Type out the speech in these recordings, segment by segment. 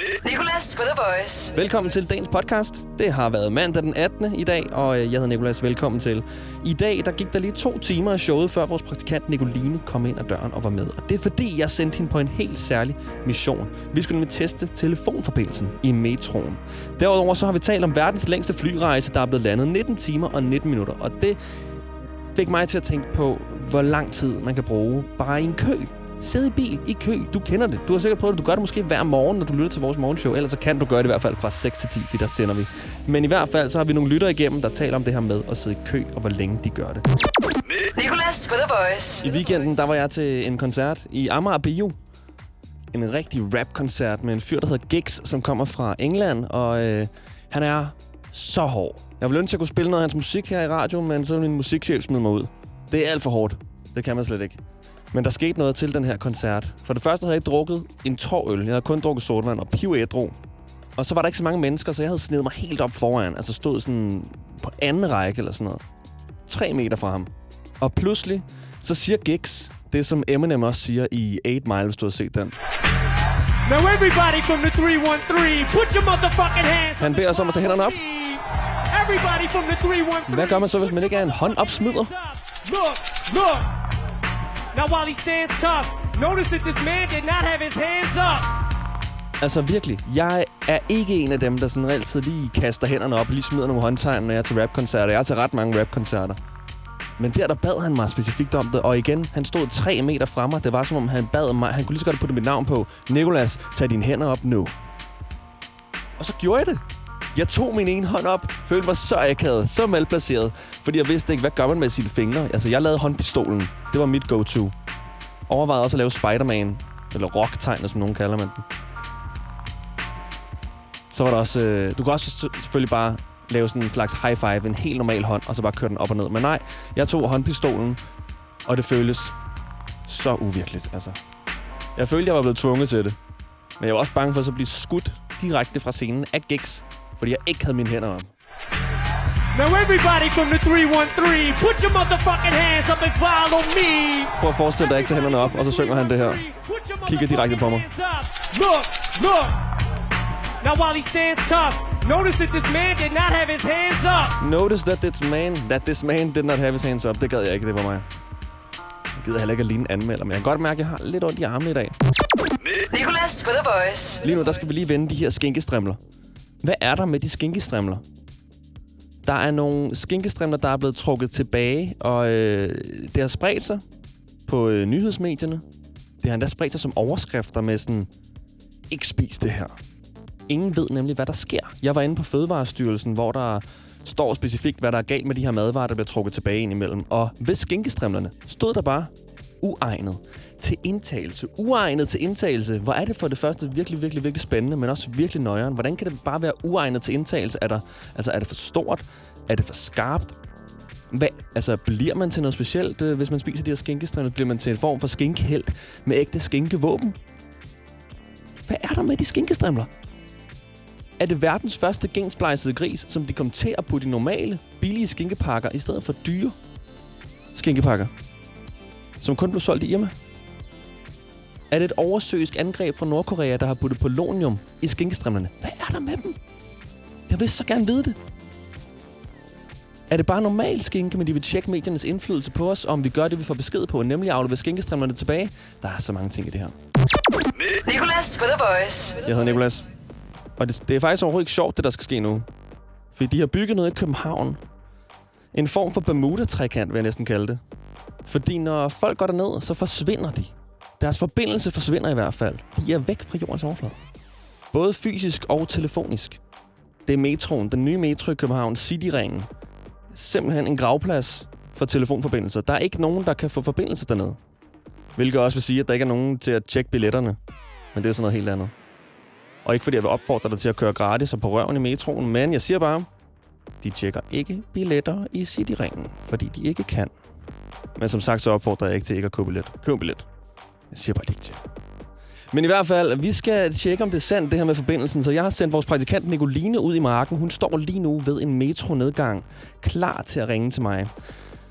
Nicolas with The Voice. Velkommen til dagens podcast. Det har været mandag den 18. i dag, og øh, jeg hedder Nikolas. Velkommen til. I dag der gik der lige to timer af showet, før vores praktikant Nicoline kom ind ad døren og var med. Og det er fordi, jeg sendte hende på en helt særlig mission. Vi skulle nemlig teste telefonforbindelsen i metroen. Derudover så har vi talt om verdens længste flyrejse, der er blevet landet 19 timer og 19 minutter. Og det fik mig til at tænke på, hvor lang tid man kan bruge bare i en kø. Sid i bil, i kø. Du kender det. Du har sikkert prøvet det. Du gør det måske hver morgen, når du lytter til vores morgenshow. Ellers så kan du gøre det i hvert fald fra 6 til 10, fordi der sender vi. Men i hvert fald så har vi nogle lyttere igennem, der taler om det her med at sidde i kø, og hvor længe de gør det. Nicolas på The Voice. I weekenden, der var jeg til en koncert i Amager Bio. En rigtig rap-koncert med en fyr, der hedder Giggs, som kommer fra England, og øh, han er så hård. Jeg vil ønske, at jeg kunne spille noget af hans musik her i radioen, men så vil min musikchef smide mig ud. Det er alt for hårdt. Det kan man slet ikke. Men der skete noget til den her koncert. For det første havde jeg ikke drukket en tår øl. Jeg havde kun drukket sodavand og piv ædru. Og så var der ikke så mange mennesker, så jeg havde snedet mig helt op foran. Altså stod sådan på anden række eller sådan noget. Tre meter fra ham. Og pludselig, så siger Giggs det, som Eminem også siger i 8 Mile, hvis du har set den. Now everybody from the 313, put your motherfucking hands Han beder os om at tage hænderne op. Everybody from the 313. Hvad gør man så, hvis man ikke er en håndopsmider? Look, look. Now while he stands tough, notice that this man did not have his hands up. Altså virkelig, jeg er ikke en af dem, der sådan altid lige kaster hænderne op og lige smider nogle håndtegn, når jeg er til rapkoncerter. Jeg er til ret mange rapkoncerter. Men der, der bad han mig specifikt om det, og igen, han stod tre meter fra mig. Det var som om, han bad mig, han kunne lige så godt putte mit navn på. Nikolas, tag dine hænder op nu. Og så gjorde jeg det. Jeg tog min ene hånd op, følte mig så akavet, så malplaceret, fordi jeg vidste ikke, hvad gør man med sine fingre. Altså, jeg lavede håndpistolen. Det var mit go-to. Overvejede også at lave Spider-Man, eller rock som nogen kalder man den. Så var der også... Øh, du kan også selvfølgelig bare lave sådan en slags high five, en helt normal hånd, og så bare køre den op og ned. Men nej, jeg tog håndpistolen, og det føles så uvirkeligt, altså. Jeg følte, jeg var blevet tvunget til det. Men jeg var også bange for at så blive skudt direkte fra scenen af Giggs, fordi jeg ikke havde mine hænder op. Now everybody from the 313, put your motherfucking hands up and follow me. Prøv at forestille dig, at ikke tager hænderne op, og så synger han det her. Kigger direkte på mig. Look, look. Now while he stands tough, notice that this man did not have his hands up. Notice that this man, that this man did not have his hands up. Det gad jeg ikke, det var mig. Jeg gider heller ikke at ligne anmelder, men jeg kan godt mærke, at jeg har lidt ondt i armene i dag. Nicolas på The Voice. Lige nu, der skal vi lige vende de her skinkestrimler. Hvad er der med de skinkestrimler? Der er nogle skinkestrimler, der er blevet trukket tilbage, og øh, det har spredt sig på øh, nyhedsmedierne. Det har endda spredt sig som overskrifter med sådan, ikke spis det her. Ingen ved nemlig, hvad der sker. Jeg var inde på Fødevarestyrelsen, hvor der står specifikt, hvad der er galt med de her madvarer, der bliver trukket tilbage ind imellem. Og ved skinkestrimlerne stod der bare uegnet til indtagelse. Uegnet til indtagelse. Hvor er det for det første virkelig, virkelig, virkelig spændende, men også virkelig nøjeren. Hvordan kan det bare være uegnet til indtagelse? Er, der, altså, er det for stort? Er det for skarpt? Hvad, altså, bliver man til noget specielt, øh, hvis man spiser de her skinkestrimler? Bliver man til en form for skinkehelt med ægte skinkevåben? Hvad er der med de skinkestrimler? Er det verdens første gensplejsede gris, som de kom til at putte i normale, billige skinkepakker, i stedet for dyre skinkepakker, som kun blev solgt i Irma? Er det et oversøisk angreb fra Nordkorea, der har puttet polonium i skinkestrimlerne? Hvad er der med dem? Jeg vil så gerne vide det. Er det bare normal skinke, men de vil tjekke mediernes indflydelse på os, om vi gør det, vi får besked på, nemlig at aflevere skinkestrimlerne tilbage? Der er så mange ting i det her. Nicolas på The Voice. Jeg hedder Nikolas. Og det, det er faktisk overhovedet ikke sjovt, det der skal ske nu. Fordi de har bygget noget i København. En form for Bermuda-trekant, vil jeg næsten kalde det. Fordi når folk går derned, så forsvinder de. Deres forbindelse forsvinder i hvert fald. De er væk fra jordens overflade. Både fysisk og telefonisk. Det er metroen, den nye metro i København, Cityringen. Simpelthen en gravplads for telefonforbindelser. Der er ikke nogen, der kan få forbindelse dernede. Hvilket også vil sige, at der ikke er nogen til at tjekke billetterne. Men det er sådan noget helt andet. Og ikke fordi jeg vil opfordre dig til at køre gratis og på røven i metroen, men jeg siger bare, de tjekker ikke billetter i Cityringen, fordi de ikke kan. Men som sagt, så opfordrer jeg ikke til ikke at købe billet. Køb en billet. Jeg siger bare ikke til. Men i hvert fald, vi skal tjekke, om det er sandt, det her med forbindelsen. Så jeg har sendt vores praktikant Nicoline ud i marken. Hun står lige nu ved en metronedgang, klar til at ringe til mig.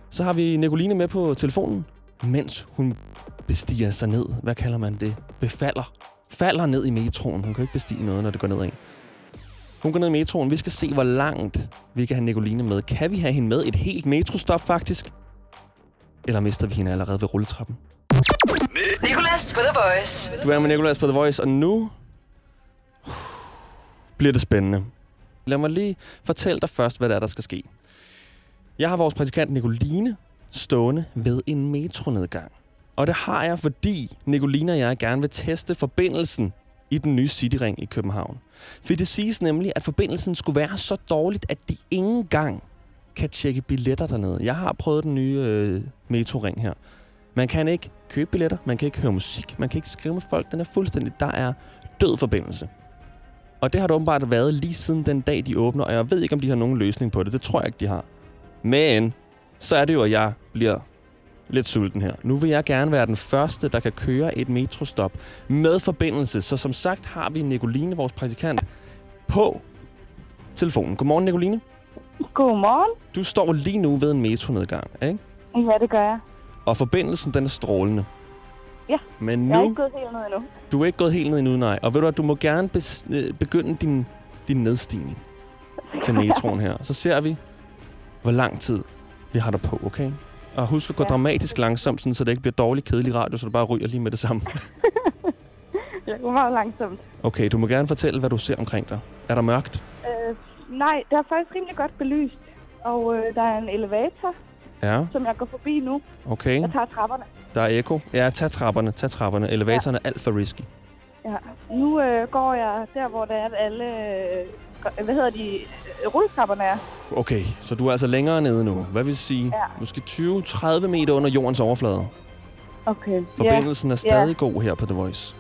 Så har vi Nicoline med på telefonen, mens hun bestiger sig ned. Hvad kalder man det? Befaller falder ned i metroen. Hun kan ikke bestige noget, når det går nedad. Hun går ned i metroen. Vi skal se, hvor langt vi kan have Nicoline med. Kan vi have hende med et helt metrostop, faktisk? Eller mister vi hende allerede ved rulletrappen? Nicolas på The Voice. Du er med Nicolas på The Voice, og nu bliver det spændende. Lad mig lige fortælle dig først, hvad der er, der skal ske. Jeg har vores praktikant Nicoline stående ved en metronedgang. Og det har jeg, fordi Nicoline og jeg gerne vil teste forbindelsen i den nye Cityring i København. For det siges nemlig, at forbindelsen skulle være så dårligt, at de ingen gang kan tjekke billetter dernede. Jeg har prøvet den nye øh, metroring her. Man kan ikke købe billetter, man kan ikke høre musik, man kan ikke skrive med folk. Den er fuldstændig, der er død forbindelse. Og det har det åbenbart været lige siden den dag, de åbner, og jeg ved ikke, om de har nogen løsning på det. Det tror jeg ikke, de har. Men så er det jo, at jeg bliver lidt sulten her. Nu vil jeg gerne være den første, der kan køre et metrostop med forbindelse. Så som sagt har vi Nicoline, vores praktikant, på telefonen. Godmorgen, Nicoline. Godmorgen. Du står lige nu ved en metronedgang, ikke? Ja, det gør jeg. Og forbindelsen, den er strålende. Ja, Men Jeg er nu, ikke gået helt ned endnu. du er ikke gået helt ned endnu, nej. Og ved du hvad, du må gerne øh, begynde din, din nedstigning til metroen her. Så ser vi, hvor lang tid vi har der på, okay? Og husk at gå Ja. dramatisk langsomt, sådan, så det ikke bliver dårlig kedelig radio, så du bare ryger lige med det samme. Jeg går meget langsomt. Okay, du må gerne fortælle, hvad du ser omkring dig. Er der mørkt? Øh, nej, der er faktisk rimelig godt belyst. Og øh, der er en elevator, Ja, som jeg går forbi nu. okay. Jeg tager trapperne. Der er eko. Ja, tag trapperne, tag trapperne. Elevatoren er alt for risky. Ja. Nu øh, går jeg der, hvor der er alle... Øh, hvad hedder de? Øh, rulletrapperne er. Okay, så du er altså længere nede nu. Hvad vil sige? Ja. Måske 20-30 meter under jordens overflade. Okay. Forbindelsen er stadig Ja. god her på The Voice.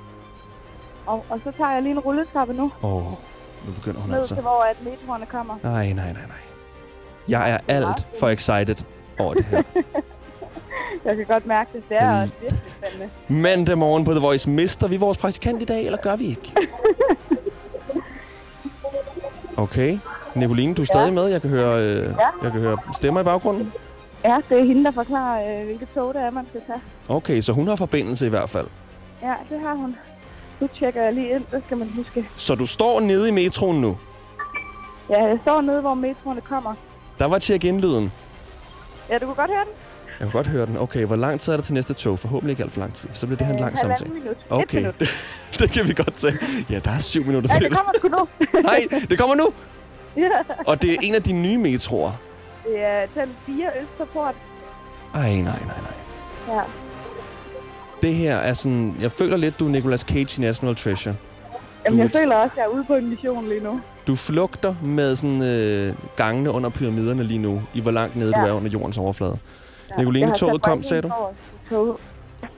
Og, og så tager jeg lige en rulletrappe nu. Åh, oh, nu begynder hun Ned altså. til, hvor at metroerne kommer. Nej, nej, nej, nej. Jeg er alt for excited over det her. Jeg kan godt mærke det. Det er Mm. også virkelig spændende. Mandag morgen på The Voice. Mister vi vores praktikant i dag, eller gør vi ikke? Okay. Nicoline, du er stadig med. Jeg kan høre, øh, jeg kan høre stemmer i baggrunden. Ja, det er hende, der forklarer, øh, hvilket tog det er, man skal tage. Okay, så hun har forbindelse i hvert fald. Ja, det har hun. Nu tjekker jeg lige ind, det skal man huske. Så du står nede i metroen nu. Ja, jeg står nede, hvor metroerne kommer. Der var check-in-lyden. Ja, du kunne godt høre den? Jeg kan godt høre den. Okay, hvor lang tid er der til næste tog? Forhåbentlig ikke alt for lang tid. Så bliver det her en lang Øh, samtale. minut. Okay, minut. det, det kan vi godt tage. Ja, der er syv minutter Ja, til. det kommer sgu nu. Nej, det kommer nu. ja, Og det er en af de nye metroer. det er den 4 Østerport. Ej, nej, nej, nej. Ja. Det her er sådan... Jeg føler lidt, du er Nicolas Cage i National Treasure. Jamen, Du jeg er- føler også, at jeg er ude på en mission lige nu. Du flugter med sådan øh, gangene under pyramiderne lige nu, i hvor langt nede ja. Du er under jordens overflade. Ja. Nicoline, toget kom, sagde du? Toget.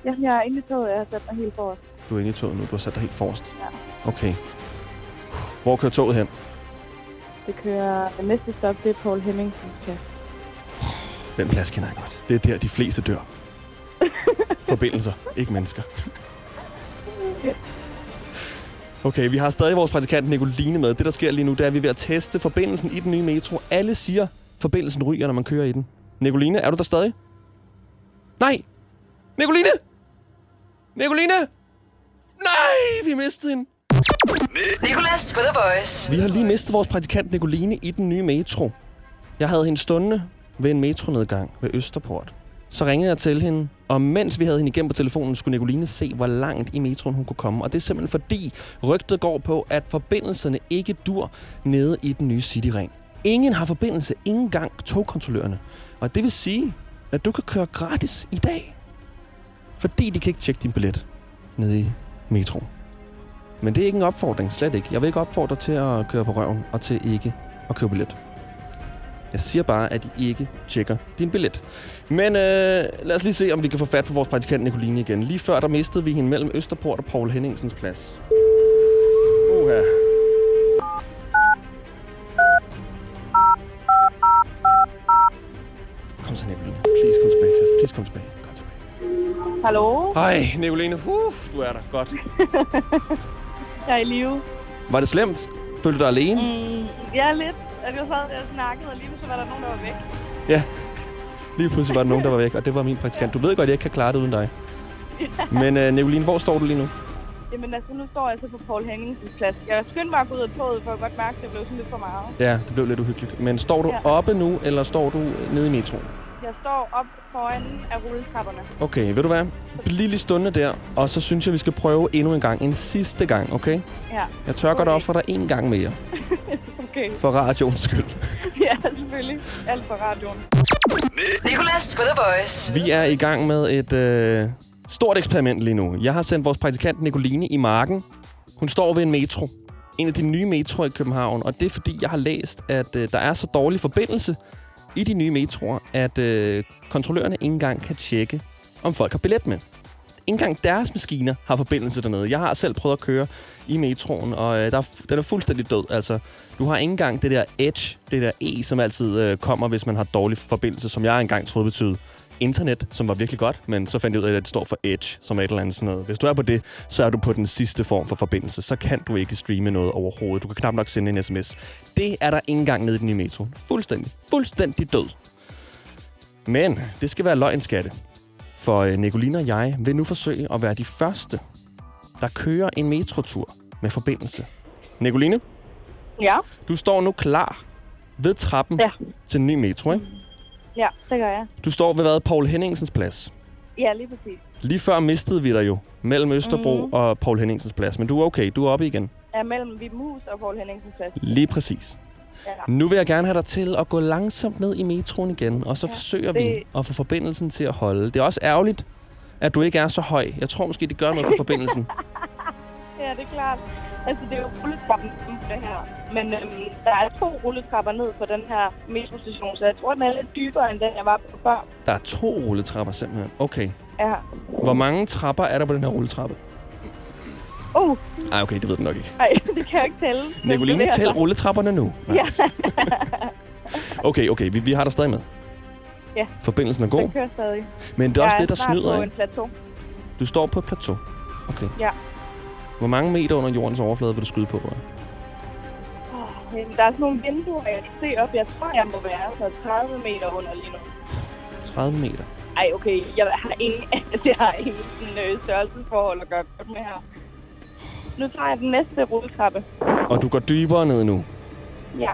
Ja, jeg er inde i toget, jeg har sat mig helt forrest. Du er inde i toget nu, du har sat dig helt forrest. Ja. Okay. Hvor kører toget hen? Det kører... Det næste stop, det er Paul Hemmingsens plads. Den plads kender jeg godt. Det er der, de fleste dør. Forbindelser, ikke mennesker. Okay, vi har stadig vores praktikant Nicoline med. Det, der sker lige nu, det er, at vi er ved at teste forbindelsen i den nye metro. Alle siger, forbindelsen ryger, når man kører i den. Nicoline, er du der stadig? Nej! Nicoline! Nicoline! Nej, vi mistede hende. Nicolas på The Voice. Vi har lige mistet vores praktikant Nicoline i den nye metro. Jeg havde hende stående ved en metronedgang ved Østerport. Så ringede jeg til hende, og mens vi havde hende igennem på telefonen, skulle Nicoline se, hvor langt i metroen hun kunne komme. Og det er simpelthen fordi, rygtet går på, at forbindelserne ikke dur nede i den nye Cityring. Ingen har forbindelse, ingen gang togkontrollørerne. Og det vil sige, at du kan køre gratis i dag. Fordi de kan ikke tjekke din billet nede i metroen. Men det er ikke en opfordring, slet ikke. Jeg vil ikke opfordre til at køre på røven og til ikke at købe billet. Jeg siger bare, at I ikke tjekker din billet. Men øh, lad os lige se, om vi kan få fat på vores praktikant Nicoline igen. Lige før, der mistede vi hende mellem Østerport og Paul Henningsens plads. Uha. Kom så, Nicoline. Please, kom tilbage til os. Please, kom tilbage. Kom tilbage. Hallo? Hej, Nicoline. Uf, du er der. Godt. Jeg er i live. Var det slemt? Følte du dig alene? Mm, ja, lidt. At jeg sad og snakkede, og lige så var der nogen, der var væk. Ja. Lige pludselig var der nogen, der var væk, og det var min praktikant. Du ved godt, at jeg ikke kan klare det uden dig. Men uh, Nicoline, hvor står du lige nu? Jamen altså, nu står jeg så på Paul Henningsens plads. Jeg skyndte mig at gå ud af toget, for at godt mærke, at det blev sådan lidt for meget. Ja, det blev lidt uhyggeligt. Men står du Ja. oppe nu, eller står du nede i metroen? Jeg står op foran af rulletrapperne. Okay, ved du hvad? Bliv lige stående der, og så synes jeg, vi skal prøve endnu en gang. En sidste gang, okay? Ja, Jeg tør godt Okay. ofre dig en gang mere, okay. for radioens skyld. Ja, selvfølgelig. Alt for radioen. Nicolas på The Voice. Vi er i gang med et øh, stort eksperiment lige nu. Jeg har sendt vores praktikant Nicoline i marken. Hun står ved en metro. En af de nye metroer i København. Og det er fordi, jeg har læst, at øh, der er så dårlig forbindelse i de nye metroer, at øh, kontrollørerne ikke engang kan tjekke, om folk har billet med. Engang deres maskiner har forbindelse dernede. Jeg har selv prøvet at køre i metroen, og øh, der er, den er fuldstændig død. Altså, du har ikke engang det der edge, det der E, som altid øh, kommer, hvis man har dårlig forbindelse, som jeg engang troede betød internet, som var virkelig godt, men så fandt jeg ud af, at det står for Edge, som er et eller andet sådan noget. Hvis du er på det, så er du på den sidste form for forbindelse. Så kan du ikke streame noget overhovedet. Du kan knap nok sende en sms. Det er der ikke engang nede i den nye metro. Fuldstændig. Fuldstændig død. Men det skal være løgnskatte. For øh, Nicoline og jeg vil nu forsøge at være de første, der kører en metrotur med forbindelse. Nicoline, Ja, du står nu klar ved trappen Ja. til en ny metro, ikke? ja, det gør jeg. Du står ved hvad? Paul Henningsens plads. Ja, lige præcis. Lige før mistede vi dig jo mellem Østerbro mm. og Paul Henningsens plads. Men du er okay, du er oppe igen. Er mellem Vibmus og Paul Henningsens plads. Lige præcis. Ja. Nu vil jeg gerne have dig til at gå langsomt ned i metroen igen, og så ja, forsøger det... vi at få forbindelsen til at holde. Det er også ærgerligt, at du ikke er så høj. Jeg tror måske, det gør noget for forbindelsen. Ja, det er klart. Altså, det er jo rulletrappen det her. Men øhm, der er to rulletrapper ned på den her metrostation, så jeg tror, den er lidt dybere, end den, jeg var på før. Der er to rulletrapper simpelthen. Okay. Ja. Hvor mange trapper er der på den her rulletrappe? Uh, Ej, okay, det ved du nok ikke. ej, det kan jeg ikke tælle. Nicoline, det er tæl altså- rulletrapperne nu. Nej. Ja. Okay, okay, vi, vi har dig stadig med. Ja. Forbindelsen er god, Den kører stadig. men det er også jeg det, der snyder, på en plateau. Du står på et plateau. Okay. Ja. Hvor mange meter under jordens overflade vil du skyde på? Oh, jamen, der er sådan nogle vinduer, jeg kan se op. Jeg tror, jeg må være så 30 meter under lige nu. 30 meter. Ej, okay. Jeg har ingen, jeg har ingen sådan, øh, størrelsesforhold at gøre godt med her. Nu tager jeg den næste rulletrappe. Og du går dybere ned nu. Ja.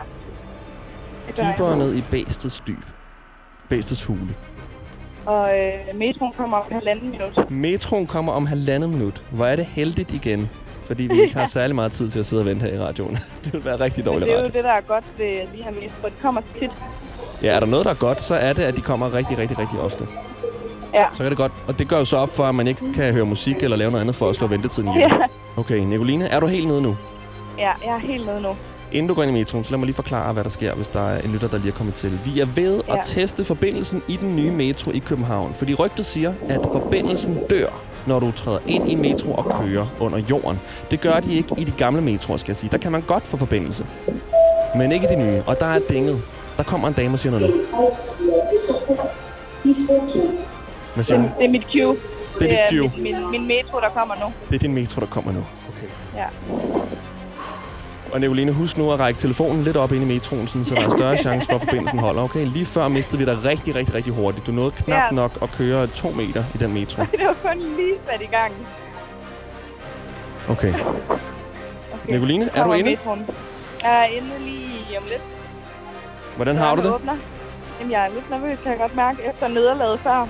Det gør jeg. Dybere ned i bæstets dyb. Bæstets hule. Og øh, metroen kommer om halvanden minut. Metroen kommer om halvandet minut. Hvor er det heldigt igen. Fordi vi ikke har særlig meget tid til at sidde og vente her i radioen. det vil være rigtig Men dårligt det er jo radio. det, der er godt ved de her metro. De kommer tit. Ja, er der noget, der er godt, så er det, at de kommer rigtig, rigtig, rigtig ofte. Ja. Så er det godt. Og det gør jo så op for, at man ikke kan høre musik eller lave noget andet for at slå ventetiden ihjel. Ja. Okay, Nicoline, er du helt nede nu? ja, jeg er helt nede nu. Inden du går ind i metroen, så lad mig lige forklare, hvad der sker, hvis der er en lytter, der lige er kommet til. Vi er ved ja. At teste forbindelsen i den nye metro i København. Fordi rygtet siger, at forbindelsen dør, når du træder ind i metro og kører under jorden. Det gør de ikke i de gamle metroer, skal jeg sige. Der kan man godt få forbindelse. Men ikke i de nye. Og der er dinget. Der kommer en dame og siger noget nu. Hvad siger hun? Det er mit cue. Det er dit cue. Min, min, min metro, der kommer nu. Det er din metro, der kommer nu. Okay. Ja. Og Nicoline, husk nu at række telefonen lidt op ind i metroen, sådan, så der er større chance for, at forbindelsen holder. Okay, lige før mistede vi dig rigtig, rigtig, rigtig hurtigt. Du nåede knap Ja. nok at køre to meter i den metro. det var kun lige sat i gang. Okay. Okay. Nicoline, er du inde? Metroen. Jeg er inde lige om lidt. Hvordan har du det? Åbner. Jamen, jeg er lidt nervøs, kan jeg godt mærke, efter nederlaget før.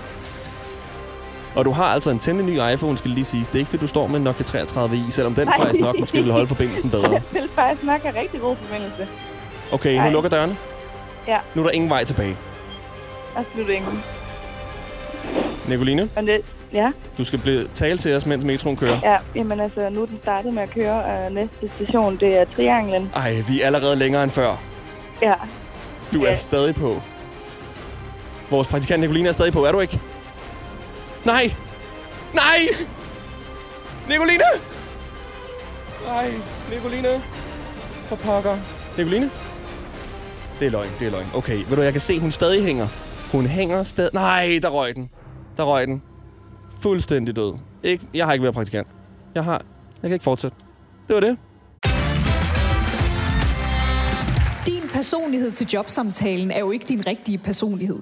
Og du har altså en temmelig ny iPhone, skal lige sige. Det er ikke, fordi du står med en Nokia 33i, selvom den Nej. faktisk nok måske vil holde forbindelsen bedre. Jeg vil faktisk nok have rigtig god forbindelse. Okay, nu Nej. lukker dørene. Ja. Nu er der ingen vej tilbage. Absolut ingen. Nicoline, Og det, ja, du skal blive, tale til os, mens metroen kører. ja, jamen altså, nu er den startet med at køre, og næste station, det er Trianglen. Ej, vi er allerede længere end før. Ja, Du er Ja. stadig på. Vores praktikant Nicoline er stadig på, er du ikke? Nej! Nej! Nicoline! Nej, Nicoline. For pokker. Nicoline? Det er løgn, det er løgn. Okay, ved du, jeg kan se, hun stadig hænger. Hun hænger stadig... Nej, der røg den. Der røg den. Fuldstændig død. Ikke, jeg har ikke været praktikant. Jeg har... Jeg kan ikke fortsætte. Det var det. Din personlighed til jobsamtalen er jo ikke din rigtige personlighed.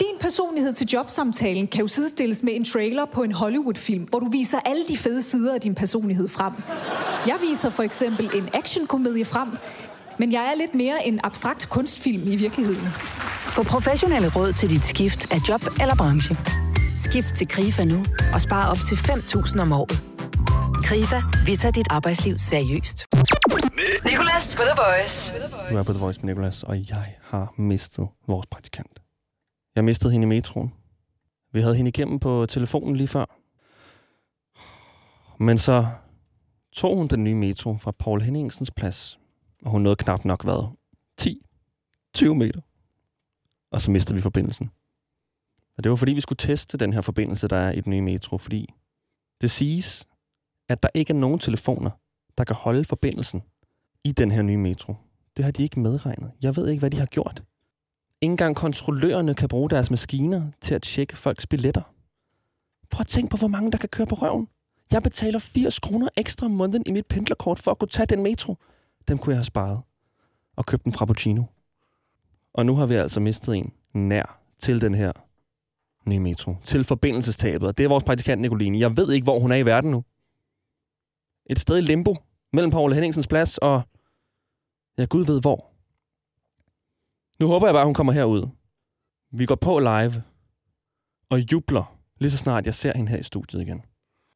Din personlighed til jobsamtalen kan jo sidestilles med en trailer på en Hollywood-film, hvor du viser alle de fede sider af din personlighed frem. Jeg viser for eksempel en actionkomedie frem, men jeg er lidt mere en abstrakt kunstfilm i virkeligheden. Få professionelle råd til dit skift af job eller branche. Skift til KRIFA nu og spar op til 5.000 om året. KRIFA, vi tager dit arbejdsliv seriøst. Nicolas på The Voice. Du er på The Voice med Nicolas, og jeg har mistet vores praktikant. Jeg mistede hende i metroen. Vi havde hende igennem på telefonen lige før. Men så tog hun den nye metro fra Paul Henningsens plads, og hun nåede knap nok hvad? 10-20 meter. Og så mistede vi forbindelsen. Og det var fordi, vi skulle teste den her forbindelse, der er i den nye metro, fordi det siges, at der ikke er nogen telefoner, der kan holde forbindelsen i den her nye metro. Det har de ikke medregnet. Jeg ved ikke, hvad de har gjort. Ingen gang kontrollørerne kan bruge deres maskiner til at tjekke folks billetter. Prøv at tænke på, hvor mange der kan køre på røven. Jeg betaler 80 kroner ekstra om måneden i mit pendlerkort for at kunne tage den metro. Dem kunne jeg have sparet og købt en frappuccino. Og nu har vi altså mistet en nær til den her nye metro. Til forbindelsestabet. Og det er vores praktikant Nicoline. Jeg ved ikke, hvor hun er i verden nu. Et sted i limbo mellem Paul Henningsens plads og... Ja, Gud ved hvor. Nu håber jeg bare, hun kommer herud. Vi går på live og jubler, lige så snart jeg ser hende her i studiet igen.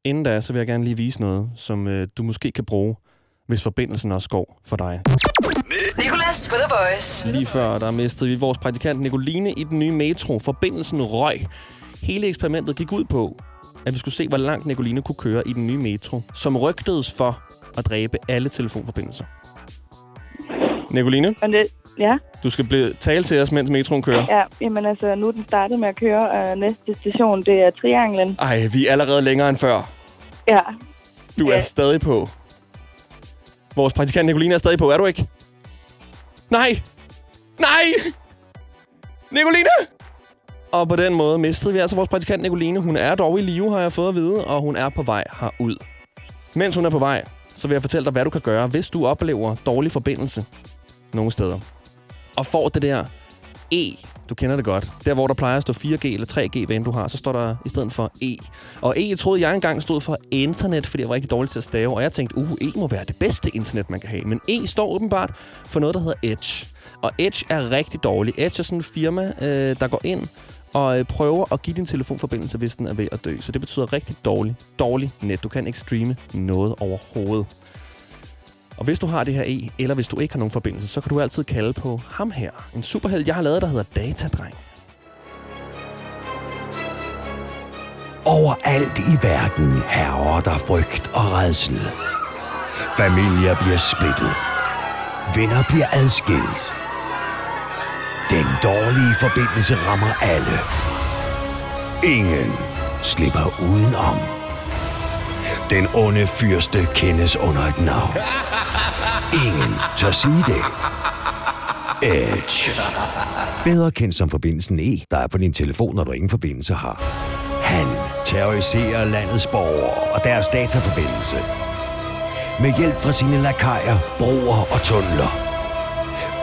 Inden da, så vil jeg gerne lige vise noget, som øh, du måske kan bruge, hvis forbindelsen også går for dig. Nicolas på The Voice. Lige før, der mistede vi vores praktikant Nicoline i den nye metro. Forbindelsen røg. Hele eksperimentet gik ud på, at vi skulle se, hvor langt Nicoline kunne køre i den nye metro, som rygtedes for at dræbe alle telefonforbindelser. Nicoline, Og det, ja, du skal blive, tale til os, mens metroen kører. ja, jamen altså, nu er den startet med at køre, og næste station, det er Trianglen. Ej, vi er allerede længere end før. Ja, Du er Ja. stadig på. Vores praktikant Nicoline er stadig på, er du ikke? Nej! Nej! Nicoline! Og på den måde mistede vi altså vores praktikant Nicoline. Hun er dog i live, har jeg fået at vide, og hun er på vej herud. Mens hun er på vej, så vil jeg fortælle dig, hvad du kan gøre, hvis du oplever dårlig forbindelse nogle steder. Og får det der E, du kender det godt. Der, hvor der plejer at stå 4G eller 3G, hvad end du har, så står der i stedet for E. Og E troede jeg engang stod for internet, fordi jeg var rigtig dårlig til at stave. Og jeg tænkte, uh, E må være det bedste internet, man kan have. Men E står åbenbart for noget, der hedder Edge. Og Edge er rigtig dårlig. Edge er sådan en firma, øh, der går ind og øh, prøver at give din telefonforbindelse, hvis den er ved at dø. Så det betyder rigtig dårlig, dårlig net. Du kan ikke streame noget overhovedet. Og hvis du har det her E, eller hvis du ikke har nogen forbindelse, så kan du altid kalde på ham her. En superheld, jeg har lavet, der hedder Datadreng. Overalt i verden herrer der frygt og redsel. Familier bliver splittet. Venner bliver adskilt. Den dårlige forbindelse rammer alle. Ingen slipper udenom. Den onde fyrste kendes under et navn. Ingen tør sige det. Edge. Bedre kendt som forbindelsen E, der er på din telefon, når du ingen forbindelse har. Han terroriserer landets borgere og deres dataforbindelse. Med hjælp fra sine lakajer, broer og tunneler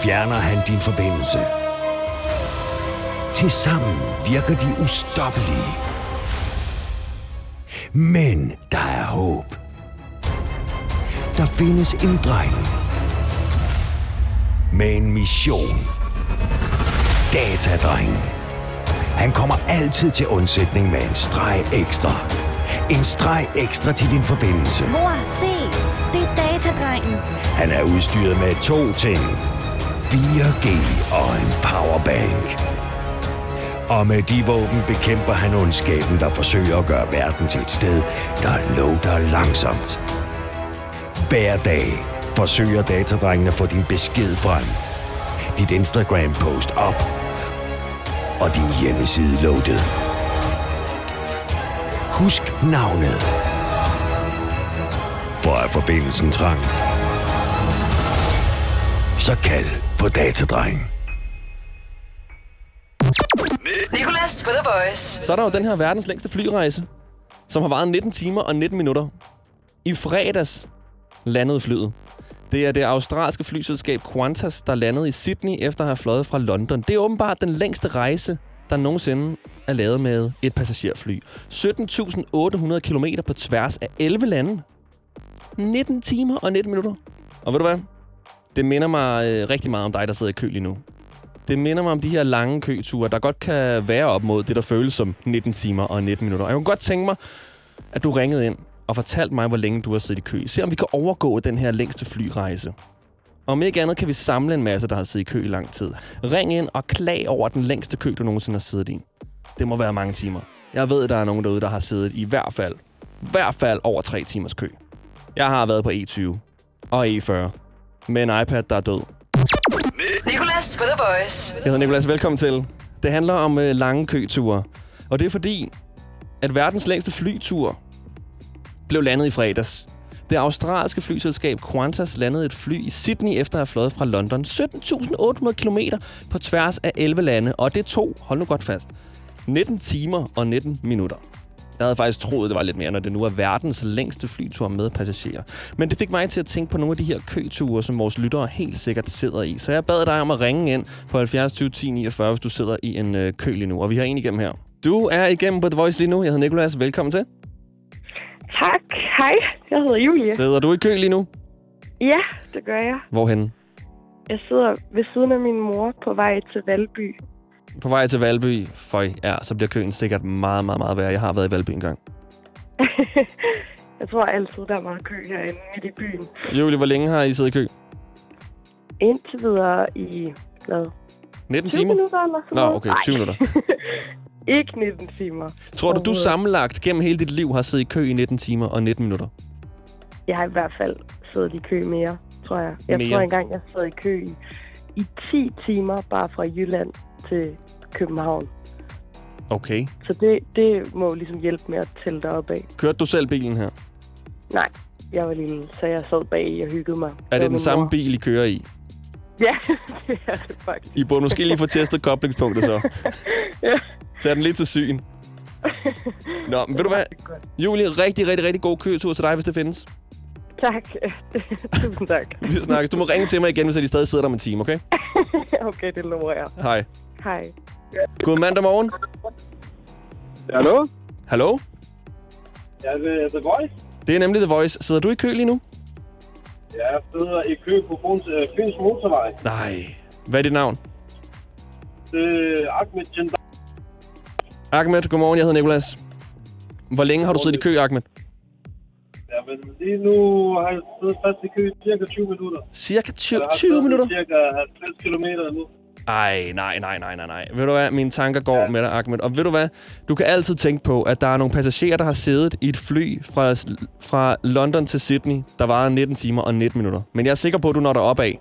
fjerner han din forbindelse. Tilsammen virker de ustoppelige. Men der er håb. Der findes en dreng med en mission. Datadrengen. Han kommer altid til undsætning med en streg ekstra. En streg ekstra til din forbindelse. Mor, se! Det er datadrengen. Han er udstyret med to ting. 4G og en powerbank. Og med de våben bekæmper han ondskaben, der forsøger at gøre verden til et sted, der låter langsomt. Hver dag forsøger datadrengen at få din besked frem. Dit Instagram-post op. Og din hjemmeside loadet. Husk navnet. For er forbindelsen trang, så kald på datadreng. Nicolas på The Voice. Så er der jo den her verdens længste flyrejse, som har varet 19 timer og 19 minutter. I fredags landede flyet. Det er det australske flyselskab Qantas, der landede i Sydney efter at have fløjet fra London. Det er åbenbart den længste rejse, der nogensinde er lavet med et passagerfly. 17.800 km på tværs af 11 lande. 19 timer og 19 minutter. Og ved du hvad? Det minder mig øh, rigtig meget om dig, der sidder i kø lige nu. Det minder mig om de her lange køture, der godt kan være op mod det, der føles som 19 timer og 19 minutter. Jeg kunne godt tænke mig, at du ringede ind og fortalte mig, hvor længe du har siddet i kø. Se om vi kan overgå den her længste flyrejse. Om ikke andet kan vi samle en masse, der har siddet i kø i lang tid. Ring ind og klag over den længste kø, du nogensinde har siddet i. Det må være mange timer. Jeg ved, der er nogen derude, der har siddet i hvert fald, i hvert fald over tre timers kø. Jeg har været på E20 og E40 med en iPad, der er død. Nicolas på The Voice. Jeg hedder Nicolas, velkommen til. Det handler om øh, lange køture. Og det er fordi, at verdens længste flytur blev landet i fredags. Det australske flyselskab Qantas landede et fly i Sydney efter at have fløjet fra London 17.800 km på tværs af 11 lande. Og det tog, hold nu godt fast, 19 timer og 19 minutter. Jeg havde faktisk troet, det var lidt mere, når det nu er verdens længste flytur med passagerer. Men det fik mig til at tænke på nogle af de her køture, som vores lyttere helt sikkert sidder i. Så jeg bad dig om at ringe ind på 70 20 10 49, hvis du sidder i en øh, kø lige nu. Og vi har en igennem her. Du er igennem på The Voice lige nu. Jeg hedder Nikolas. Velkommen til. Tak. Hej, jeg hedder Julie. Sidder du i kø lige nu? Ja, det gør jeg. Hvorhen? Jeg sidder ved siden af min mor på vej til Valby. På vej til Valby. Føj, ja, så bliver køen sikkert meget, meget, meget værre. Jeg har været i Valby en gang. jeg tror altid, der er meget kø herinde midt i byen. Julie, hvor længe har I siddet i kø? Indtil videre i hvad, 19 20 timer? minutter eller sådan Nå, okay, Nej. 20 minutter. Ikke 19 timer. Tror du, du sammenlagt gennem hele dit liv har siddet i kø i 19 timer og 19 minutter? Jeg har i hvert fald siddet i kø mere, tror jeg. Jeg Mere? tror engang, jeg sad i kø i, i 10 timer bare fra Jylland til København. Okay. Så det, det må ligesom hjælpe med at tælle dig op af. Kørte du selv bilen her? Nej, jeg var lille, så jeg sad bag og hyggede mig. Er det den samme mor. bil, I kører i? Ja, det er det faktisk. I burde måske lige få testet koblingspunktet så. Ja. Tag den lidt til syn. Nå, men ved du hvad? Julie, rigtig, rigtig, rigtig god køretur til dig, hvis det findes. Tak. Tusind tak. Vi snakkes. Du må ringe til mig igen, hvis jeg stadig sidder der om en time, okay? okay, det lover jeg. Hej. Hej. God mandag morgen. Hallo? Hallo? Ja, det er The Voice. Det er nemlig The Voice. Sidder du i kø lige nu? Jeg sidder i kø på Fyns, øh, Fyns Motorvej. Nej. Hvad er dit navn? Det er Ahmed Jendar. Ahmed, godmorgen. Jeg hedder Nikolas. Hvor længe har du siddet i kø, Ahmed? Ja, men lige nu har jeg siddet fast i kø i cirka 20 minutter. Cirka 20, Jeg har 20 siddet minutter? Cirka 50 kilometer nu. Ej, nej, nej, nej, nej, nej. Ved du hvad? Mine tanker går ja. med dig, Ahmed. Og ved du hvad? Du kan altid tænke på, at der er nogle passagerer, der har siddet i et fly fra, fra London til Sydney, der varer 19 timer og 19 minutter. Men jeg er sikker på, at du når dig op af.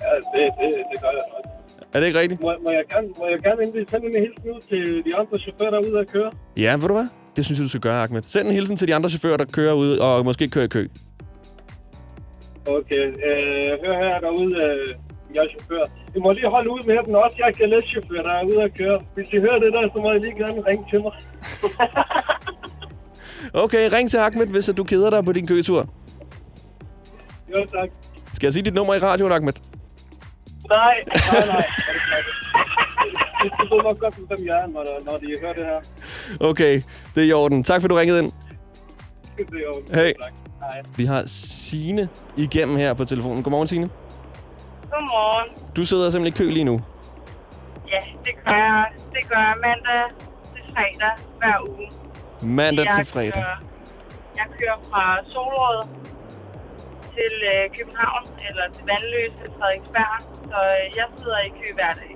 Ja, det, det, det gør jeg nok. Er det ikke rigtigt? Må, må, jeg gerne, må jeg gerne sende en hilsen ud til de andre chauffører, der er ude at køre? Ja, ved du hvad? Det synes jeg, du skal gøre, Ahmed. Send en hilsen til de andre chauffører, der kører ud og måske kører i kø. Okay, øh, hør her derude, øh, jeg er chauffør. I må lige holde ud med dem også. Jeg kan læse chauffør, der er ude at køre. Hvis I hører det der, så må I lige gerne ringe til mig. Okay, ring til Ahmed, hvis du keder dig på din køtur. Jo, tak. Skal jeg sige dit nummer i radioen, Ahmed? Nej, nej, nej. De ved nok godt, hvem jeg er, når, når de hører det her. Okay, det er i orden. Tak for, du ringede ind. Det er jo. Hey. Tak. Hej. Vi har Sine igennem her på telefonen. Godmorgen, Sine. Godmorgen. Du sidder simpelthen i kø lige nu. Ja, det gør jeg. Det gør jeg mandag til fredag hver uge. Mandag jeg til fredag. Kører, jeg kører fra Solrød til øh, København, eller til Vandløs til Frederiksberg. Så øh, jeg sidder i kø hver dag.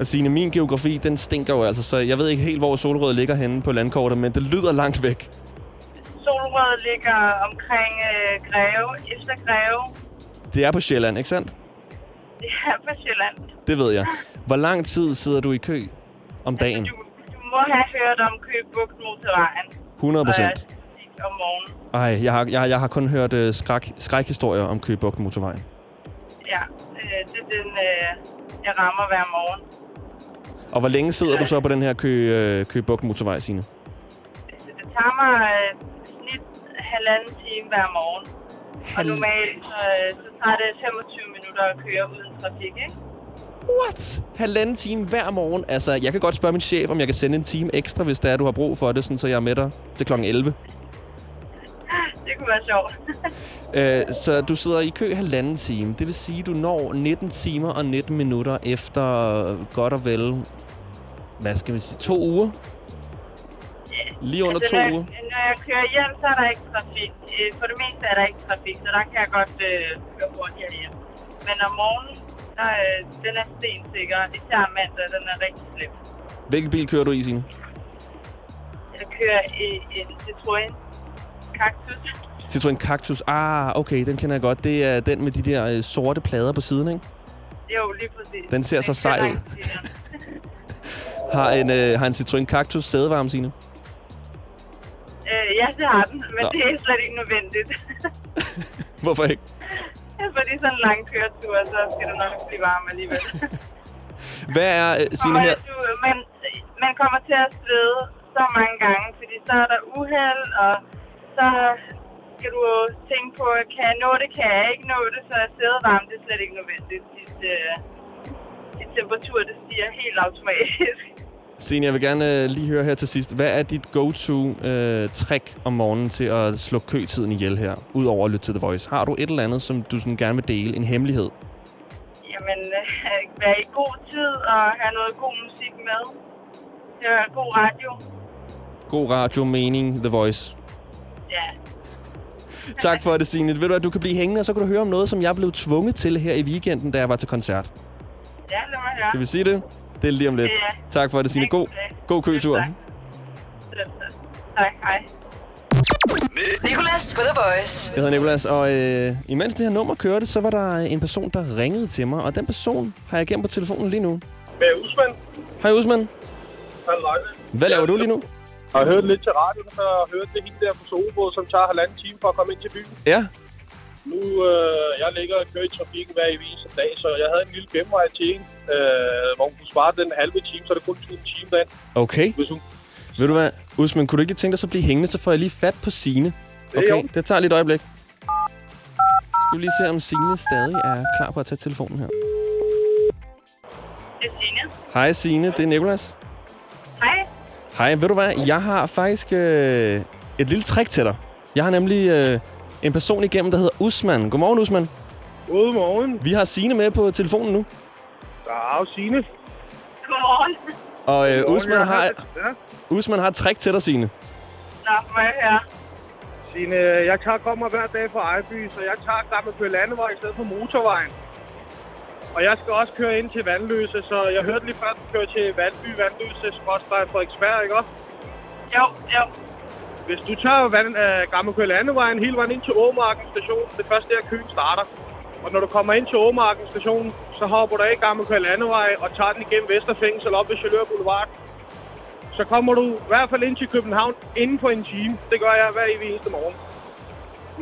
Og Signe, min geografi, den stinker jo altså, så jeg ved ikke helt, hvor Solrød ligger henne på landkortet, men det lyder langt væk. Solrød ligger omkring øh, Greve, efter Greve. Det er på Sjælland, ikke sandt? Det er på Sjælland. Det ved jeg. Hvor lang tid sidder du i kø om dagen? Du, du må have hørt om Køge Bugt motorvejen. 100 procent. Øh, om morgenen. Ej, jeg har, jeg, jeg har kun hørt uh, skræk, skrækhistorier om Køge Bugt motorvejen. Ja, øh, det er den, øh, jeg rammer hver morgen. Og hvor længe sidder du så på den her Køge, uh, Køge Bugt motorvej, Signe? Det tager mig øh, snit halvanden time hver morgen. Og normalt så, øh, så tager det 25 at køre uden trafik, ikke? What? Halvanden time hver morgen? Altså, jeg kan godt spørge min chef, om jeg kan sende en time ekstra, hvis det er, du har brug for det, sådan, så jeg er med dig til kl. 11. Det kunne være sjovt. Øh, så du sidder i kø halvanden time. Det vil sige, du når 19 timer og 19 minutter efter godt og vel, hvad skal vi sige, to uger? Lige under Altså, to når, uger. når jeg kører hjem, så er der ikke trafik. Øh, For det meste er der ikke trafik, så der kan jeg godt øh, køre hurtigere hjem. Men om morgenen, der, øh, den er stensikker. Især mandag, den er rigtig slem. Hvilken bil kører du i, Signe? Jeg kører i en Citroën Cactus. Citroen Cactus. Ah, okay, den kender jeg godt. Det er den med de der øh, sorte plader på siden, ikke? Jo, lige præcis. Den ser så Den sej kører ud. Har en, øh, har en Citroen Cactus sædevarme, Signe? Øh, ja, det har den, men Nå. det er slet ikke nødvendigt. Hvorfor ikke? Fordi sådan en lang køretur, så skal du nok blive varm alligevel. Hvad er, øh, Signe, her? øh, du, man, man kommer til at svede så mange gange, fordi så er der uheld, og så skal du tænke på, kan jeg nå det, kan jeg ikke nå det, så er sædevarme, det er slet ikke nødvendigt. Dit, øh, dit temperatur, det stiger helt automatisk. Signe, jeg vil gerne øh, lige høre her til sidst. Hvad er dit go-to-trick om morgenen til at slå køtiden ihjel her, udover at lytte til The Voice? Har du et eller andet, som du sådan gerne vil dele? En hemmelighed? Jamen, øh, være i god tid og have noget god musik med. Høre god radio. God radio, mening, The Voice. Ja, Tak for det, Signe. Ved du at du kan blive hængende, og så kan du høre om noget, som jeg blev tvunget til her i weekenden, da jeg var til koncert. ja lad mig høre. Skal vi sige det? Det er lige om lidt. Ja. Tak for det, Signe. God, god køtur. Tak, hej. Nicolas på The Voice. Jeg hedder Nicolas, og øh, imens det her nummer kørte, så var der en person, der ringede til mig, og den person har jeg gemt på telefonen lige nu. Med Usman. Hej Usman. Hvad laver du lige nu? Jeg har hørt lidt til radioen, har hørt det hende der på Solbåd, som tager halvanden time for at komme ind til byen. Ja. Nu, øh, jeg ligger og kører i trafikken hver eneste dag, så jeg havde en lille genvej til en, øh, hvor hun kunne spare den halve time, så det kun tog en time derind. Okay. Hvis hun... Ved du hvad, Usman, kunne du ikke lige tænke dig så at blive hængende, så får jeg lige fat på Sine. Okay, jo. det tager lige et øjeblik. Skal vi lige se, om Sine stadig er klar på at tage telefonen her. Det er Signe. Hej Sine, det er Nicolas. Hej. Hej, ved du hvad, jeg har faktisk øh, et lille trick til dig. Jeg har nemlig øh, en person igennem, der hedder Usman. Godmorgen, Usman. Godmorgen. Vi har Sine med på telefonen nu. Der er jo Signe. Godmorgen. Og øh, Usman, har, Ja. Usman har et trick til dig, Signe. Nå, må jeg høre. Signe, jeg tager, kommer hver dag fra Ejby, så jeg tager Gammel Køge Landevej i stedet for motorvejen. Og jeg skal også køre ind til Vandløse, så jeg hørte lige før, at du kører til Vandby, Vandløse, Skråstrej, Frederiksberg, ikke også? Jo, jo. Hvis du tager vand, øh, Gammel Køge Landevejen hele vejen ind til Åmarken station, det første der køen starter. Og når du kommer ind til Åmarken station, så hopper du af Gammel Køge Landevej og tager den igennem Vesterfængsel op ved Chalør Boulevard. Så kommer du i hvert fald ind til København inden for en time. Det gør jeg hver evig eneste morgen.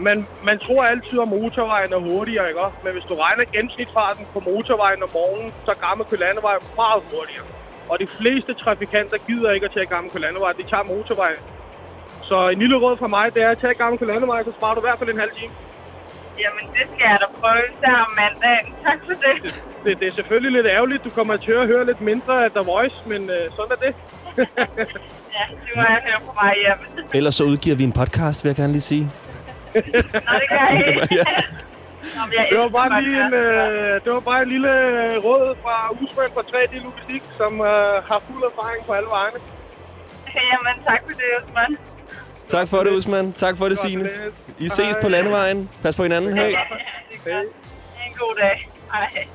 Men man tror altid, at motorvejen er hurtigere, ikke? Men hvis du regner gennemsnitfarten på motorvejen om morgenen, så er Gammel Køge Landevej meget hurtigere. Og de fleste trafikanter gider ikke at tage Gammel Køge Landevej. De tager motorvejen. Så en lille råd fra mig, det er at tage Gammel Køge Landevej, så sparer du i hvert fald en halv time. Jamen, det skal jeg da prøve, især om mandagen. Tak for det. Det, det er selvfølgelig lidt ærgerligt. Du kommer til at høre lidt mindre af The Voice, men øh, sådan er det. Ja, det må jeg høre på vej hjem. Ellers så udgiver vi en podcast, vil jeg gerne lige sige. Nå, det kan jeg ikke. Ja. Det var bare lige en, øh, det var bare en lille øh, råd fra Usman fra 3D Logistik, som øh, har fuld erfaring på alle vejene. Jamen, tak for det, Osman. Tak for det, Usman. Tak for det, Signe. I ses på landevejen. Pas på hinanden. Hej. en god dag. Hej.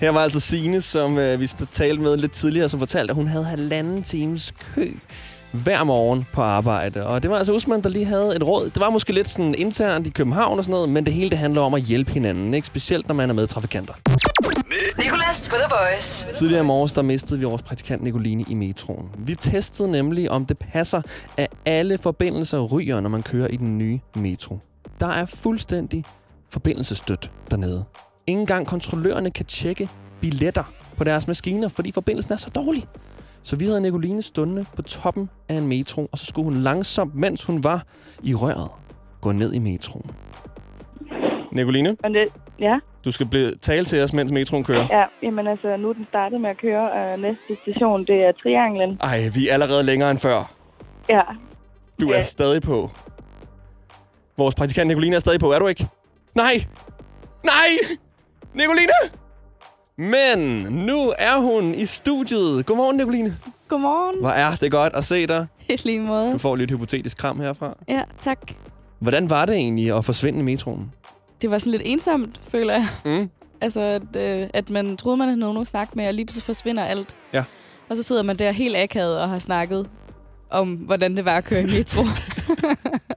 Her var altså Signe, som øh, vi talte med lidt tidligere, som fortalte, at hun havde halvanden times kø hver morgen på arbejde. Og det var altså Usman, der lige havde et råd. Det var måske lidt sådan internt i København og sådan noget, men det hele det handler om at hjælpe hinanden, ikke? Specielt når man er med trafikanter. På The Voice. Tidligere i morges, der mistede vi vores praktikant Nicoline i metroen. Vi testede nemlig, om det passer, at alle forbindelser ryger, når man kører i den nye metro. Der er fuldstændig forbindelsesstøt dernede. Ingen gang kontrollørerne kan tjekke billetter på deres maskiner, fordi forbindelsen er så dårlig. Så vi havde Nicoline stående på toppen af en metro, og så skulle hun langsomt, mens hun var i røret, gå ned i metroen. Nicoline, Og det, ja, du skal blive, tale til os, mens metroen kører. ja, jamen altså, nu er den startet med at køre. Uh, næste station, det er Trianglen. Ej, vi er allerede længere end før. Ja, Du er Ja. stadig på. Vores praktikant Nicoline er stadig på, er du ikke? Nej! Nej! Nicoline! Men nu er hun i studiet. Godmorgen, Nicoline. Godmorgen. Hvor er det godt at se dig. I lige måde. Du får lige et hypotetisk kram herfra. Ja, tak. Hvordan var det egentlig at forsvinde i metroen? Det var sådan lidt ensomt, føler jeg. Mm. Altså, at, øh, at man troede, man havde nogen at snakke med, og lige pludselig forsvinder alt. Ja. Og så sidder man der helt akavet og har snakket om, hvordan det var at køre i metro.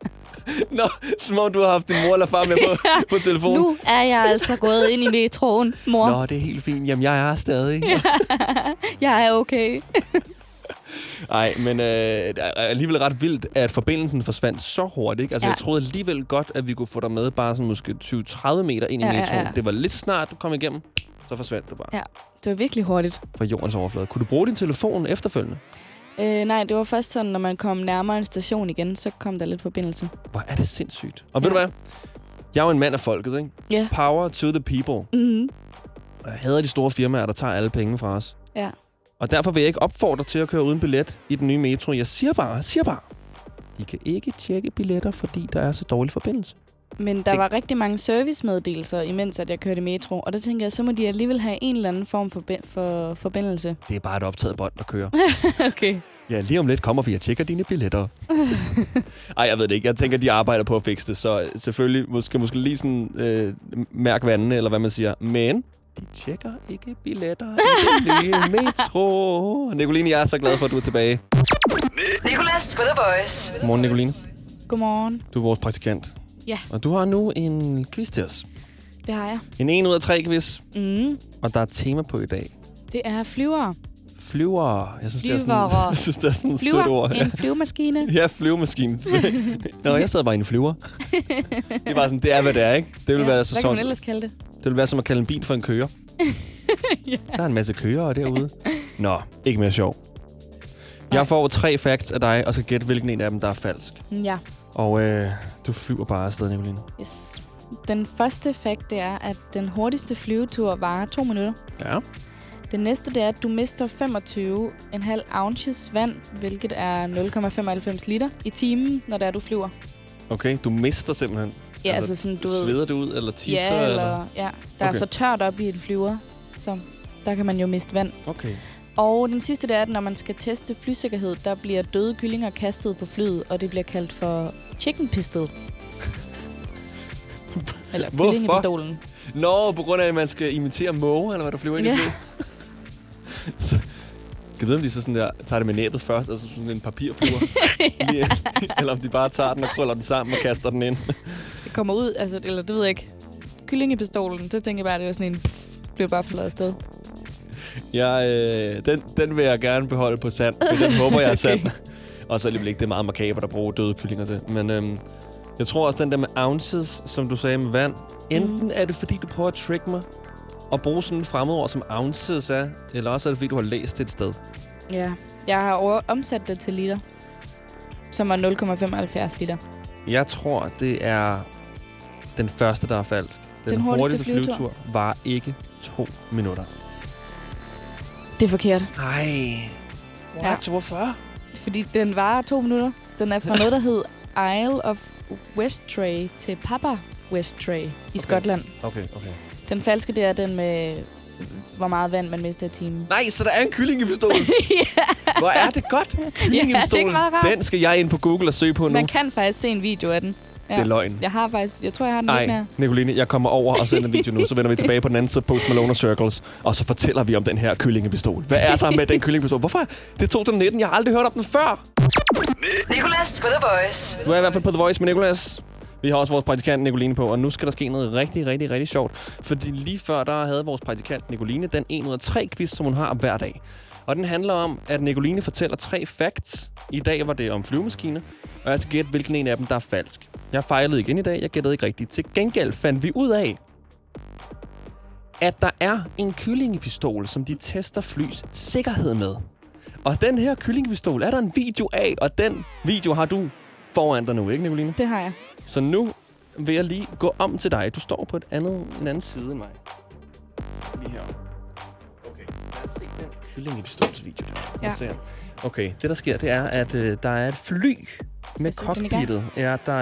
Nå, som om du har haft din mor eller far med på, på telefonen. nu er jeg altså gået ind i metroen, mor. Nå, det er helt fint. Jamen, jeg er stadig. jeg er okay. Nej, men øh, alligevel ret vildt, at forbindelsen forsvandt så hurtigt. Ikke? Altså, ja. Ja. jeg troede alligevel godt, at vi kunne få dig med bare sådan måske 20-30 meter ind i Ja, ja, metroen. ja. Det var så snart, du kom igennem, så forsvandt du bare Ja, det var virkelig hurtigt. fra jordens overflade. Kunne du bruge din telefon efterfølgende? Øh, nej, det var først sådan, når man kom nærmere en station igen, så kom der lidt forbindelse. Hvor er det sindssygt. Og ved du hvad? Jeg er jo en mand af folket, ikke? Ja. Power to the people. Mm-hmm. Jeg hader de store firmaer, der tager alle penge fra os. Ja. Og derfor vil jeg ikke opfordre til at køre uden billet i den nye metro. Jeg siger bare, siger bare, de kan ikke tjekke billetter, fordi der er så dårlig forbindelse. Men der Det- var rigtig mange servicemeddelelser, imens at jeg kørte metro. Og der tænker jeg, så må de alligevel have en eller anden form for, for forbindelse. Det er bare et optaget bånd, der kører. okay. Ja, lige om lidt kommer vi og tjekker dine billetter. Ej, jeg ved det ikke. Jeg tænker, de arbejder på at fikse det, så selvfølgelig måske, måske lige sådan øh, mærk vandene, eller hvad man siger. Men de tjekker ikke billetter i den nye metro. Nicoline, jeg er så glad for, at du er tilbage. Nicolas på The Voice. Godmorgen, Nicoline. Godmorgen. Du er vores praktikant. Ja. Og du har nu en quiz til os. Det har jeg. En 1 ud af 3 quiz. Mm. Og der er tema på i dag. Det er flyvere. Flyver. Jeg synes, det er sådan, Flyvere. jeg synes, det er sådan et sødt ord. En flyvemaskine. Ja, flyvemaskine. Nå, jeg sad bare i en flyver. det er bare sådan, det er, hvad det er, ikke? Det vil, Ja, være, så Hvad kan man ellers kalde det? det vil være som at kalde en bil for en kører. ja. Der er en masse kører derude. Nå, ikke mere sjov. Jeg får tre facts af dig, og skal gætte, hvilken en af dem, der er falsk. Ja. Og øh, du flyver bare afsted, Nicoline. Yes. Den første fact, det er, at den hurtigste flyvetur varer to minutter. Ja. Det næste, det er, at du mister 25,5 ounces vand, hvilket er 0,95 liter i timen, når det er, du flyver. Okay, du mister simpelthen. Ja, altså, sådan, du ved... Sveder du ud, eller tisser? Ja, eller, ja. Der okay. er så tørt op i en flyver, så der kan man jo miste vand. Okay. Og den sidste, det er, at når man skal teste flysikkerhed, der bliver døde kyllinger kastet på flyet, og det bliver kaldt for chicken pistol. Eller kyllingepistolen. Nå, på grund af, at man skal imitere måge, eller hvad der flyver ind Ja. i flyet. så, kan vide, om de så sådan der, tager det med næbet først, altså sådan en papirflyver? Lige- eller om de bare tager den og krøller den sammen og kaster den ind. Det kommer ud, altså, eller det ved jeg ikke. Kyllingepistolen, så tænker jeg bare, at det var sådan en... Pff, blev bare flået afsted. Jeg, øh, den, den vil jeg gerne beholde på sand, for den håber jeg er sand. Og så alligevel ikke, det er meget makabert at bruge døde kyllinger til. Men øhm, jeg tror også, den der med ounces, som du sagde med vand, enten er det, fordi du prøver at trick mig, og bruge sådan et fremmedord, som ounces er, eller også er det, fordi du har læst det et sted. Ja. Jeg har over- omsat det til liter, som var 0,75 liter. Jeg tror, det er den første, der er falsk. Den, Den hurtigste flyvetur. flyvetur var ikke to minutter. Det er forkert. Nej. What? Hvorfor? Fordi den varer to minutter. Den er fra noget, der hed Isle of Westray til Papa Westray i okay. Skotland. Okay, okay. Den falske, det er den med, hvor meget vand man mister i timen. Nej, så der er en kyllingepistol. Hvor er det godt. Ja, meget rart. Den skal jeg ind på Google og søge på nu. Man kan faktisk se en video af den. Ja. Det er løgn. Jeg har faktisk, jeg tror, jeg har den Nej, mere. Nicoline, jeg kommer over og sender en video nu, så vender vi tilbage på den anden side Post Malone og Circles, og så fortæller vi om den her kyllingepistol. Hvad er der med den kyllingepistol? Hvorfor? Det er 2019, jeg har aldrig hørt om den før. Nicolas på The Voice. Du er i hvert fald på The Voice med Nicolas. Vi har også vores praktikant Nicoline på, og nu skal der ske noget rigtig, rigtig, rigtig sjovt. Fordi lige før, der havde vores praktikant Nicoline den 1 ud af 3 quiz, som hun har hver dag. Og den handler om, at Nicoline fortæller tre facts. I dag var det om flyvemaskiner, og jeg skal gætte, hvilken en af dem, der er falsk. Jeg fejlede igen i dag, jeg gættede ikke rigtigt. Til gengæld fandt vi ud af, at der er en kyllingepistol, som de tester flys sikkerhed med. Og den her kyllingepistol er der en video af, og den video har du foran dig nu, ikke Nicoline? Det har jeg. Så nu vil jeg lige gå om til dig. Du står på et andet, en anden side end mig. Lige her. Okay, lad os se den kylling i pistolsvideo der. Ja. se. Okay, det der sker, det er, at øh, der er et fly med cockpittet. Ja, der...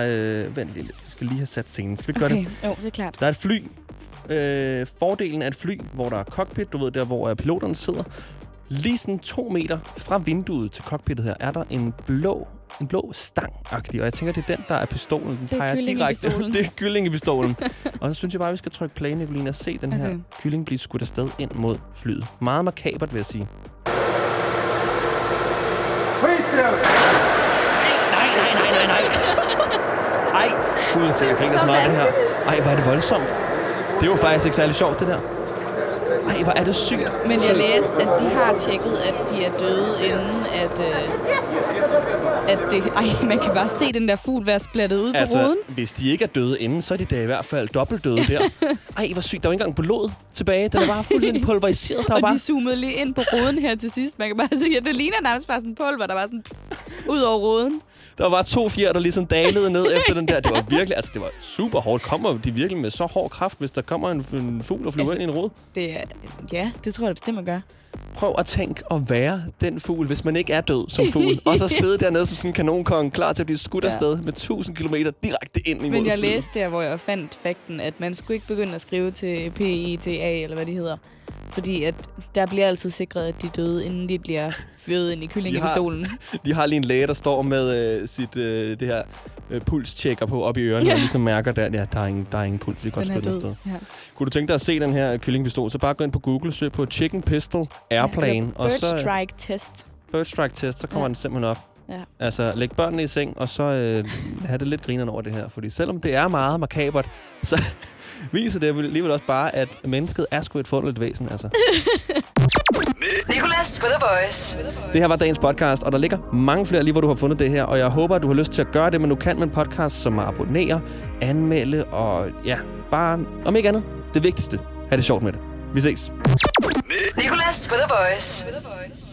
Øh, vent lige lidt. Jeg skal lige have sat scenen. Skal vi Okay, gøre det? jo, det er klart. Der er et fly. Øh, fordelen af et fly, hvor der er cockpit, du ved, der hvor øh, piloterne sidder. Lige sådan to meter fra vinduet til cockpittet her, er der en blå, en blå stang -agtig. Og jeg tænker, det er den, der er pistolen. Den Det er peger direkte. det er kylling i pistolen. og så synes jeg bare, vi skal trykke play, Nicoline, og se den her Okay. kylling blive skudt afsted ind mod flyet. Meget makabert, vil jeg sige. Nej, nej, nej, nej, nej. Ej, gud, jeg tænker, jeg så meget det her. Ej, hvor er det voldsomt. Det er jo faktisk ikke særlig sjovt, det der. Ej, hvor er det sygt. Men jeg læste, at de har tjekket, at de er døde, inden at, øh, at det... Ej, man kan bare se den der fugl være splattet ud Altså, på ruden. hvis de ikke er døde inden, så er de da i hvert fald dobbelt døde der. Ej, hvor sygt. Der var ikke engang blod tilbage. Den er bare fuldstændig pulveriseret. Der var Og bare... de zoomede lige ind på ruden her til sidst. Man kan bare se, at det ligner nærmest bare sådan pulver, der var sådan ud over ruden. Der var to fjer, der ligesom dalede ned efter den der. Det var virkelig, altså det var super hårdt. Kommer de virkelig med så hård kraft, hvis der kommer en, en fugl og flyver Altså- ind i en rod? Det er, ja, det tror jeg bestemt, man gør. Prøv at tænke at være den fugl, hvis man ikke er død som fugl. og så sidde dernede som sådan en kanonkong, klar til at blive skudt Ja. afsted med 1000 km direkte ind imod Men jeg flyet. læste der, hvor jeg fandt fakten, at man skulle ikke begynde at skrive til PITA, eller hvad de hedder. Fordi at der bliver altid sikret, at de døde, inden de bliver fyret ind i kyllingepistolen. De har lige en læge, der står med øh, sit øh, det her øh, pulstjekker på op i ørerne, Ja. og ligesom mærker der, ja, der er ingen, der er ingen puls, vi kan godt skyde afsted. Ja. Kunne du tænke dig at se den her kyllingpistol, så bare gå ind på Google, søg på Chicken Pistol Airplane, og Bird så strike test. Bird Strike Test, så kommer Ja. den simpelthen op. Ja. Altså, læg børnene i seng, og så øh, have det lidt grineren over det her. Fordi selvom det er meget makabert, så viser det alligevel også bare, at mennesket er sgu et forunderligt væsen. Altså. Nicolas på The Voice. Det her var dagens podcast, og der ligger mange flere lige, hvor du har fundet det her. Og jeg håber, at du har lyst til at gøre det, men du kan med en podcast som abonnere, anmelde og ja, bare om ikke andet. Det vigtigste, have det sjovt med det. Vi ses. Nicolas for The Voice.